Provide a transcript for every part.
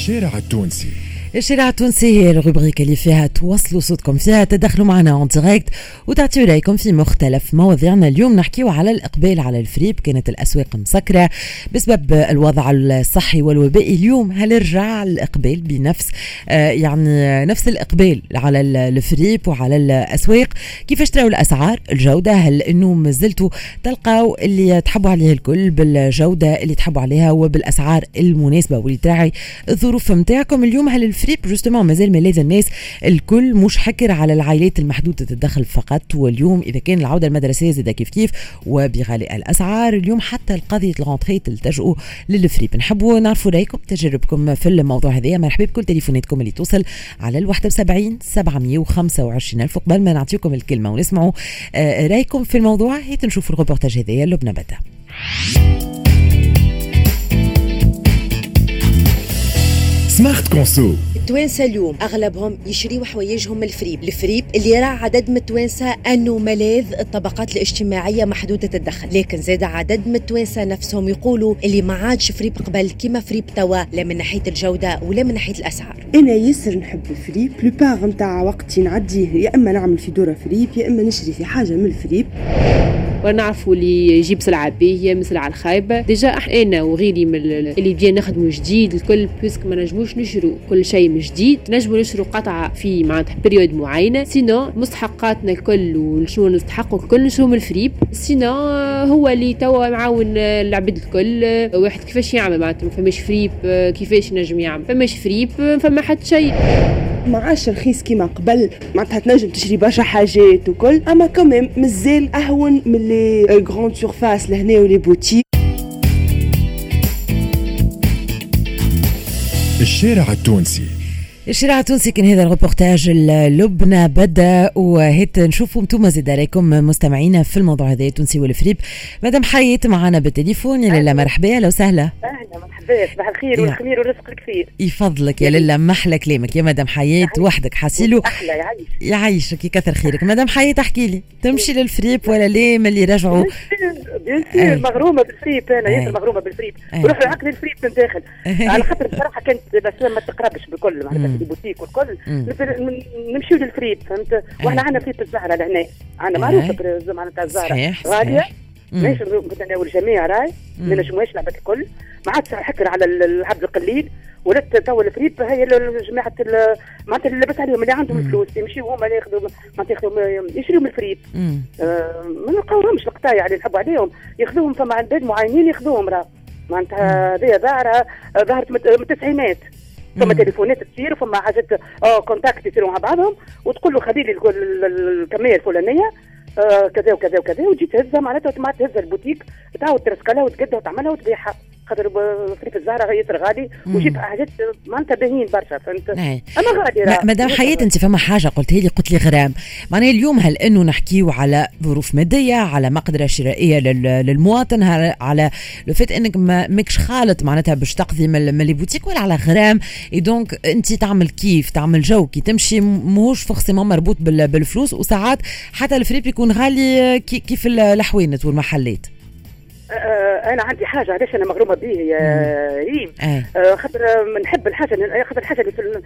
الشارع التونسي. الشارع التونسي هي ال rubrique اللي فيها توصلوا صوتكم فيها تدخلوا معنا en direct وتعطيوا رايكم في مختلف مواضيعنا. اليوم نحكيو على الإقبال على الفريب كانت الأسواق مسكرة بسبب الوضع الصحي والوبائي. اليوم هل رجع الإقبال بنفس آه يعني نفس الإقبال على الفريب وعلى الأسواق؟ كيفاش تراو الأسعار؟ الجودة؟ هل انه مازلتوا تلقاو اللي تحبوا عليه الكل بالجودة اللي تحبوا عليها وبالأسعار المناسبة؟ واللي تراعي الظروف نتاعكم اليوم هل الفريب justement مازال ملاذ الناس الكل مش حكر على العائلات المحدودة الدخل فقط. واليوم إذا كان العودة المدرسية زاد كيف كيف وبغلاء الأسعار اليوم حتى القضية ال rentrée تلتجؤوا للفريب نحبوا نعرفوا رأيكم تجربكم في الموضوع هذا. مرحبا بكل تليفوناتكم اللي توصل على ال 71 725 ألف. قبل ما نعطيكم الكلمة ونسمعوا آه، رأيكم في الموضوع هيت نشوفوا الروبورتاج هذايا لبنى بدا Smart Conso التوانسة اليوم. أغلبهم يشريوا حوايجهم الفريب. الفريب اللي يرى عدد من التوانسة أنه ملاذ الطبقات الاجتماعية محدودة الدخل. لكن زاد عدد من التوانسة نفسهم يقولوا اللي ما عادش فريب قبل كما فريب توا لا من ناحية الجودة ولا من ناحية الأسعار. أنا ياسر نحب الفريب. plupart نتاع وقتي نعديه يا أما نعمل في دورة فريب يا أما نشري في حاجة من الفريب. ونعرفوا اللي يجيب سلعه باهيه من سلعه الخايبه déjà أنا وغيري من ال- اللي بدينا نخدموا جديد الكل puisque ما نجموش نشروا كل شيء من جديد. نجموا نشروا قطعة في معناتها période معينة. sinon مستحقاتنا الكل وشنو نستحقوا الكل نشروا من الفريب. sinon هو اللي توا معاون العباد الكل. واحد كيفاش يعمل؟ معناتها ما فماش فريب كيفاش نجم يعمل؟ فماش فريب فما حد شيء. ما عادش رخيص كيما قبل. معناتها تنجم تشري برشا حاجات وكل. أما كمان مازال أهون من لي grandes surfaces لهنا ولي boutiques الشارع التونسي. الشارع التونسي كان هذا الروبورتاج لبنى بدأ وهيت نشوفوا أنتم زاد عليكم مستمعينا في الموضوع هذا التونسي والفريب. مدام حياة معنا بالتليفون يا لاله مرحبا أهلا وسهلا. أهلا مرحبا صباح الخير والخمير والرزق الكثير يفضلك يا لاله محلى كلامك يا مدام حياة وحدك حاسيلو. أحلى يعيش يعيشك يكثر خيرك. مدام حياة احكي لي تمشي للفريب ولا ليه من اللي رجعوا Bien sûr مغرومة بالفريب أنا. ياسر مغرومة بالفريب. نروح العقد الفريب من داخل. على خاطر بصراحة كانت بس ما تقربش بكل معناتها. البوتيك والكل. نمشيو للفريب فهمت؟ وإحنا عندنا فريب الزهرة لهنا عندنا أي. معروفة معناتها الزهرة. غالية. ماشي نتناول الجميع راي. ما نجموش لعبة الكل. ما عادش حكر على ال- العبد القليل. ولات تو الفريب هي جماعة معناتها اللي لبس عليهم اللي عندهم مم. فلوس يمشيو هما ياخذوا معناتها ياخذوا يشريوا من الفريب. آه، ما نلقاوهمش القطايع اللي نحبوا عليهم. ياخذوهم فما عباد معينين ياخذوهم راه. معناتها هذه ظاهره آه، ظهرت من من التسعينات. فما تليفونات تصير وفما حاجات آه contact يصيروا مع بعضهم وتقول له خذي لي ال- ال- الكميه الفلانية آه كذا وكذا وكذا وتجي تهزها معناتها ما تهز البوتيك تعاود ترسكلها وتقدها وتعملها وتبيعها. خاطر فريب الزهرة ياسر غالي. ويجيب حاجات معناتها باهيين برشا فهمت أي. أما ما- راه. مدام حياة أنت فما حاجة قلتها لي قلت لي غرام معناها اليوم هل إنه نحكيو على ظروف مادية على مقدرة شرائية لل- للمواطن على لو فات إنك ما ماكش خالط معناتها باش تقضي من les boutiques ولا على غرام اي donc أنت تعمل كيف تعمل جو كي تمشي م- ماهوش forcément مربوط بال- بالفلوس وساعات حتى الفريب يكون غالي كي- كيف ال- الحوانت والمحلات آه أنا عندي حاجة علاش أنا مغرومة به يا ريم؟ اي آه، خاطر نحب الحاجة خاطر الحاجة اللي في,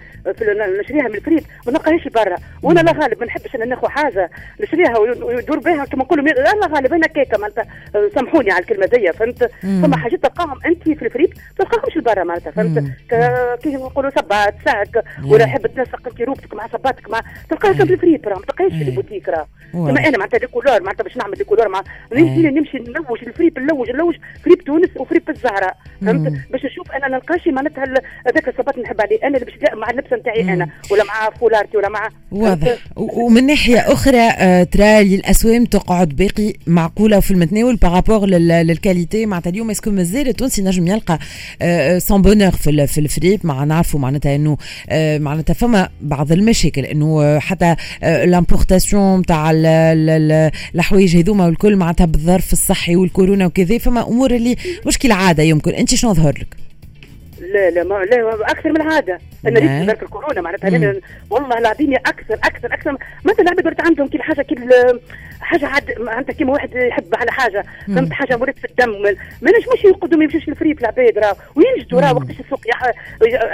نشريها من الفريب ما نلقاهاش برا وأنا لا غالب ما نحبش أنا ناخذ حاجة نشريها وي- ويدور بها كما نقولوا لا لا غالب أنا هكاكة معناتها. آه، سامحوني على الكلمة دي فهمت. فما حاجات تلقاهم أنت في الفريب ما تلقاهمش برا معناتها فهمت؟ مم. ك- كيف نقولوا سبات sac ولا حب تنسق انت روبتك مع سباتك مع تلقاها في الفريب راه ما تلقاهاش في أي. البوتيك راه. أنا معناتها des couleurs معناتها باش نعمل des couleurs مع. نمشي نمشي نلوج الفريب نلوج نلوج فريب تونس وفريب الزهراء فهمت. باش نشوف أنا نلقاش معناتها هذاك الصباط نحب عليه. أنا اللي باش مع اللبسه نتاعي. أنا ولا مع فولارتي ولا مع واضح. ومن ناحية أخرى آه، ترى الأسوام تقعد باقي معقولة في المتناول par rapport لل qualité معناتها اليوم. est-ce que مازال التونسي نجم يلقى son bonheur في ال- في الفريب مع نعرفوا معناتها إنه آه، معناتها فما بعض المشاكل إنه آه، حتى l'importation تاع ال- ال- ال- الحوايج هذوما والكل معناتها بالظرف الصحي والكورونا وكذا. فما امور اللي مش كالعاده يمكن انت شنو ظهر لك؟ لا لا ما لا أكثر من العاده أنا نعم. ريت ذاك الكورونا معناتها والله العظيم أكثر أكثر أكثر مثلا العباد ولات عندهم كل حاجة كل حاجة عاد معناتها كيما واحد يحب على حاجة فهمت حاجة مريت في الدم ما نجموش يقعدوا ما يمشوش الفريق العباد راه وينجدوا راه وقتاش السوق.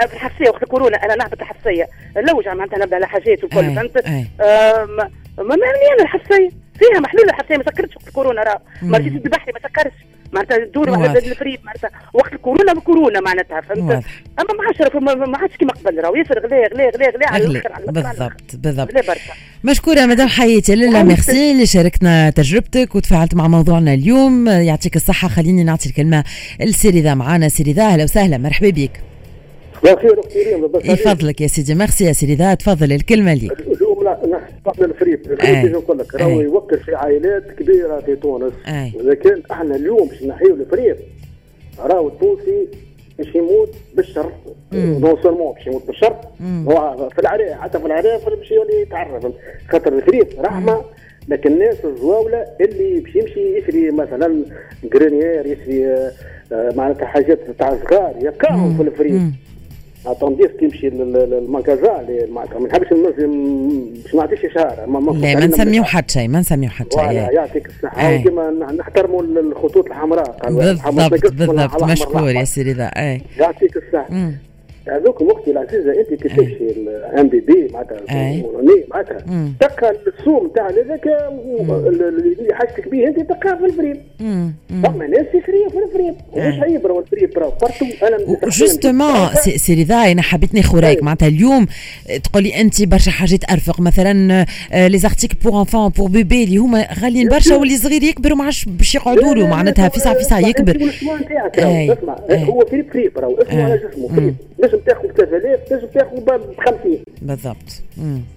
في الحفصيه وقت الكورونا أنا نهبط الحفصيه اللوجه معناتها نبدا على حاجات أي، فهمت. آه، ما ما معنيه الحفصيه فيها محلول الحفصيه ما سكرتش وقت الكورونا راه. ما رجيت البحري ما سكرش معناتها الدور واضح. معناتها الفريق معناتها وقت الكورونا بكورونا معناتها فهمت؟ واضح. أما ما عادش ما- ما عادش كيما قبل راه ياسر غلا غلا غلا غلا على الأخر على على. بالضبط بالضبط. مشكورة مدام حياتي عاوزت- ميرسي اللي شاركنا تجربتك وتفاعلت مع موضوعنا اليوم. يعطيك الصحة. خليني نعطي الكلمة لسيريذا معنا سيريذا أهلا وسهلا مرحبا بك. لا خير أختي يفضلك يا سيدي. ميرسي يا سيريذا تفضل الكلمة ليك لا نحن قبل الفريب. الفريب نقول لك راهو. يوكل في عائلات كبيرة في تونس. اذا كان إحنا اليوم باش نحيو الفريب راهو التونسي باش يموت بالشر. non seulement باش يموت بالشر هو في العراء حتى في العراء باش يولي يتعرف. خاطر الفريب رحمة لكن الناس الزواوله اللي باش يمشي يشري مثلا جرينيير يشري آه، معناتها حاجات تاع صغار يكاهم في الفريق. اتونديس للمكازا اللي معناتها ما نحبش باش ما نعطيش اشاره لا ما نسميو حد شيء ما نسميو حد شيء. يعطيك الصحة. أي. وديما نحترموا الخطوط الحمراء. بالضبط بالضبط. مشكور يا. سيريذا أي. يعطيك الصحة. مم. هذوك أختي العزيزة أنت كي تمشي الام بي بي معناتها معناتها. تلقى السوم تاع هذاك اللي حاجتك به أنت تلقاه في الفريب في الفريب راهو partout أنا justement حبيت ناخذ رأيك معناتها اليوم. تقولي أنت برشا حاجات أرفق. مثلا les articles pour enfants pour bébés اللي هما غاليين برشا واللي صغير يكبر وما عادش باش يقعدوا له. معناتها في ساعه في ساعه يكبر. اسمع. هو فريب فريب راهو. اسمه على جسمه لازم تاخذ 3000 لازم تاخذ ب 50 بالضبط.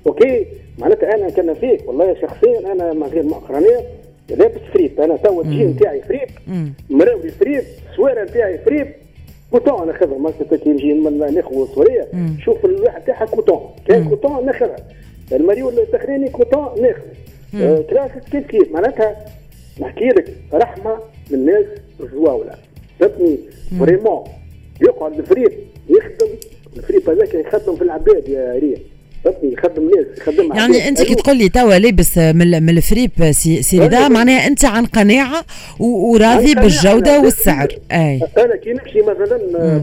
أوكي؟ معناتها أنا كان فيك والله شخصيا أنا من غير مؤخرانية لابس فريب أنا توا الجين نتاعي فريب مم. مراولي فريب السويره نتاعي فريب. كوتون أنا خذها مثلا كي نجي ناخذ سوريه مم. شوف الواحد تاعها كوتون. كان كوتون ناخذها المريول التخريني كوتون ناخذ آه، كلاسيك كيف كيف؟ معناتها نحكي لك رحمة من الناس الزواوله فهمتني؟ فريمون. يقعد الفريب يخدم. الفريب هذاك يخدم في العباد يا ريم. يخدم ناس يخدم يعني. انت كي أيوه. تقول لي توا لابس من من الفريب سي- سيريذا أيوه. معناها انت عن قناعة وراضي بالجودة. والسعر أي أنا كي نمشي مثلا آه،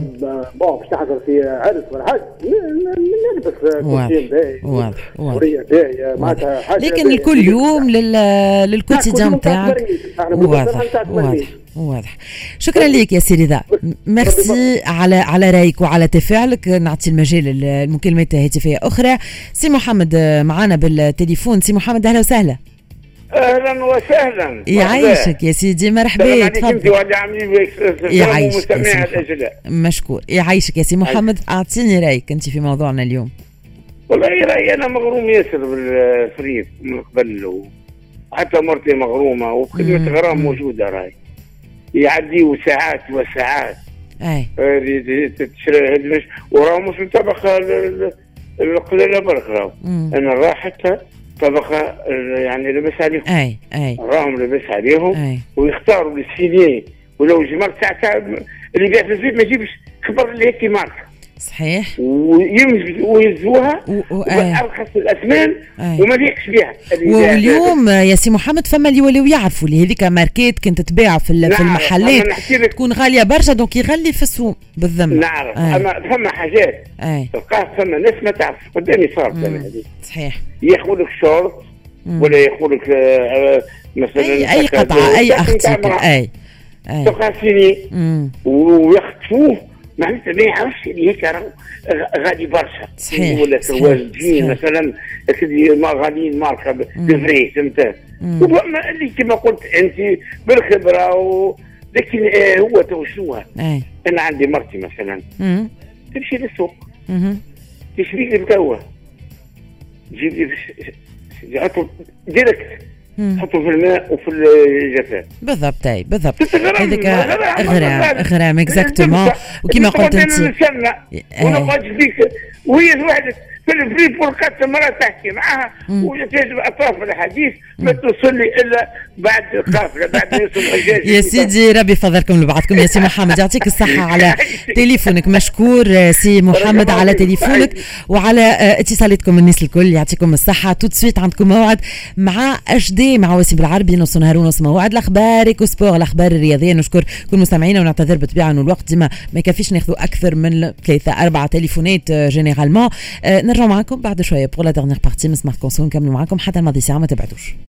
bon باش نحضر في عرس ولا حاجة نلبس آه،. costume باهي واضح. واضح. معناتها حاجة لكن. الكل يوم لل... لل quotidien نتاعك واضح. واضح واضح. شكرا لك يا سيدي ذا. ميرسي على على رأيك وعلى تفاعلك. نعطي المجال للمكالمات هاتفيه أخرى. سي محمد معنا بالتليفون. سي محمد أهلا وسهلا. أهلا وسهلا. يعيشك يا سيدي. مرحبا تفضل. يعيشك يا مشكور. يعيشك يا سي محمد أعطيني رأيك أنت في موضوعنا اليوم. والله رأيي أنا مغروم ياسر بالفريب من قبل وحتى مرتي مغرومة وخدمة غرام موجودة راي يعديوا ساعات وساعات. أي. تشري وراهم مش من طبقه ال- ال- القليلة برك. أنا راه حتى طبقه يعني لبس عليهم. أي أي. راهم لبس عليهم أي. ويختاروا السينيه ولو جمال تاع تاع اللي يبيع في الزيت ما يجيبش. خبر اللي هيك ماركه صحيح. ويمز ويزوها و- و- آه. ارخص الاثمان آه. وما ليقش بها واليوم يا سي محمد فما اللي ولاو يعرفوا اللي هذيك ماركات كنت تباع في ال- في المحلات. تكون غالية برشا donc يغلي في السوق بالذمة. نعرف آه. أما فما حاجات. اي تلقاه فما ناس ما تعرف قدامي صارت أنا هذه. صحيح. ياخذ لك شورت ولا ياخذ لك مثلا اي هكا قطعة أي مرأة. أي. تلقاه signé. ويخطفوه معناتها ما يعرفش اللي هيك راهو غ- غالي برشا صحيح، ولا صحيح. مثلا غاليين ماركه بفري فهمت. وفما اللي كما قلت أنت بالخبرة و... لكن آه هو تو شنو أنا عندي مرتي مثلا. تمشي للسوق. تشري لي توا تجيب لي direct مم. تحطه في الماء وفي الجفاف. بالضبط أي بالضبط. هذيك غرام، غرام exactement وكما قلت أنت. ونقعد فيك. وهي وحدك في الفريق ولقيت المراه تحكي معها وتجد أطراف الحديث ما توصل لي إلا بعد القافله بعد ما يوصل يا سيدي ربي يفضلكم لبعضكم. يا سي محمد يعطيك الصحة على تليفونك. مشكور آه، سي محمد على تليفونك وعلى آه، اتصالاتكم الناس الكل. يعطيكم الصحة. تو سويت عندكم موعد مع اش دي مع وسيم بالعربي نص نهار ونص موعد. الأخبار écho sport الأخبار الرياضية. نشكر كل مستمعينا ونعتذر بالطبيعة انه الوقت. ديما ما يكفيش ناخذوا أكثر من ثلاثة أربعة تليفونات généralement نرجع معكم بعد شوية. la dernière partie من Smart Conso نكملوا معكم حتى الماضي ساعة ما تبعدوش.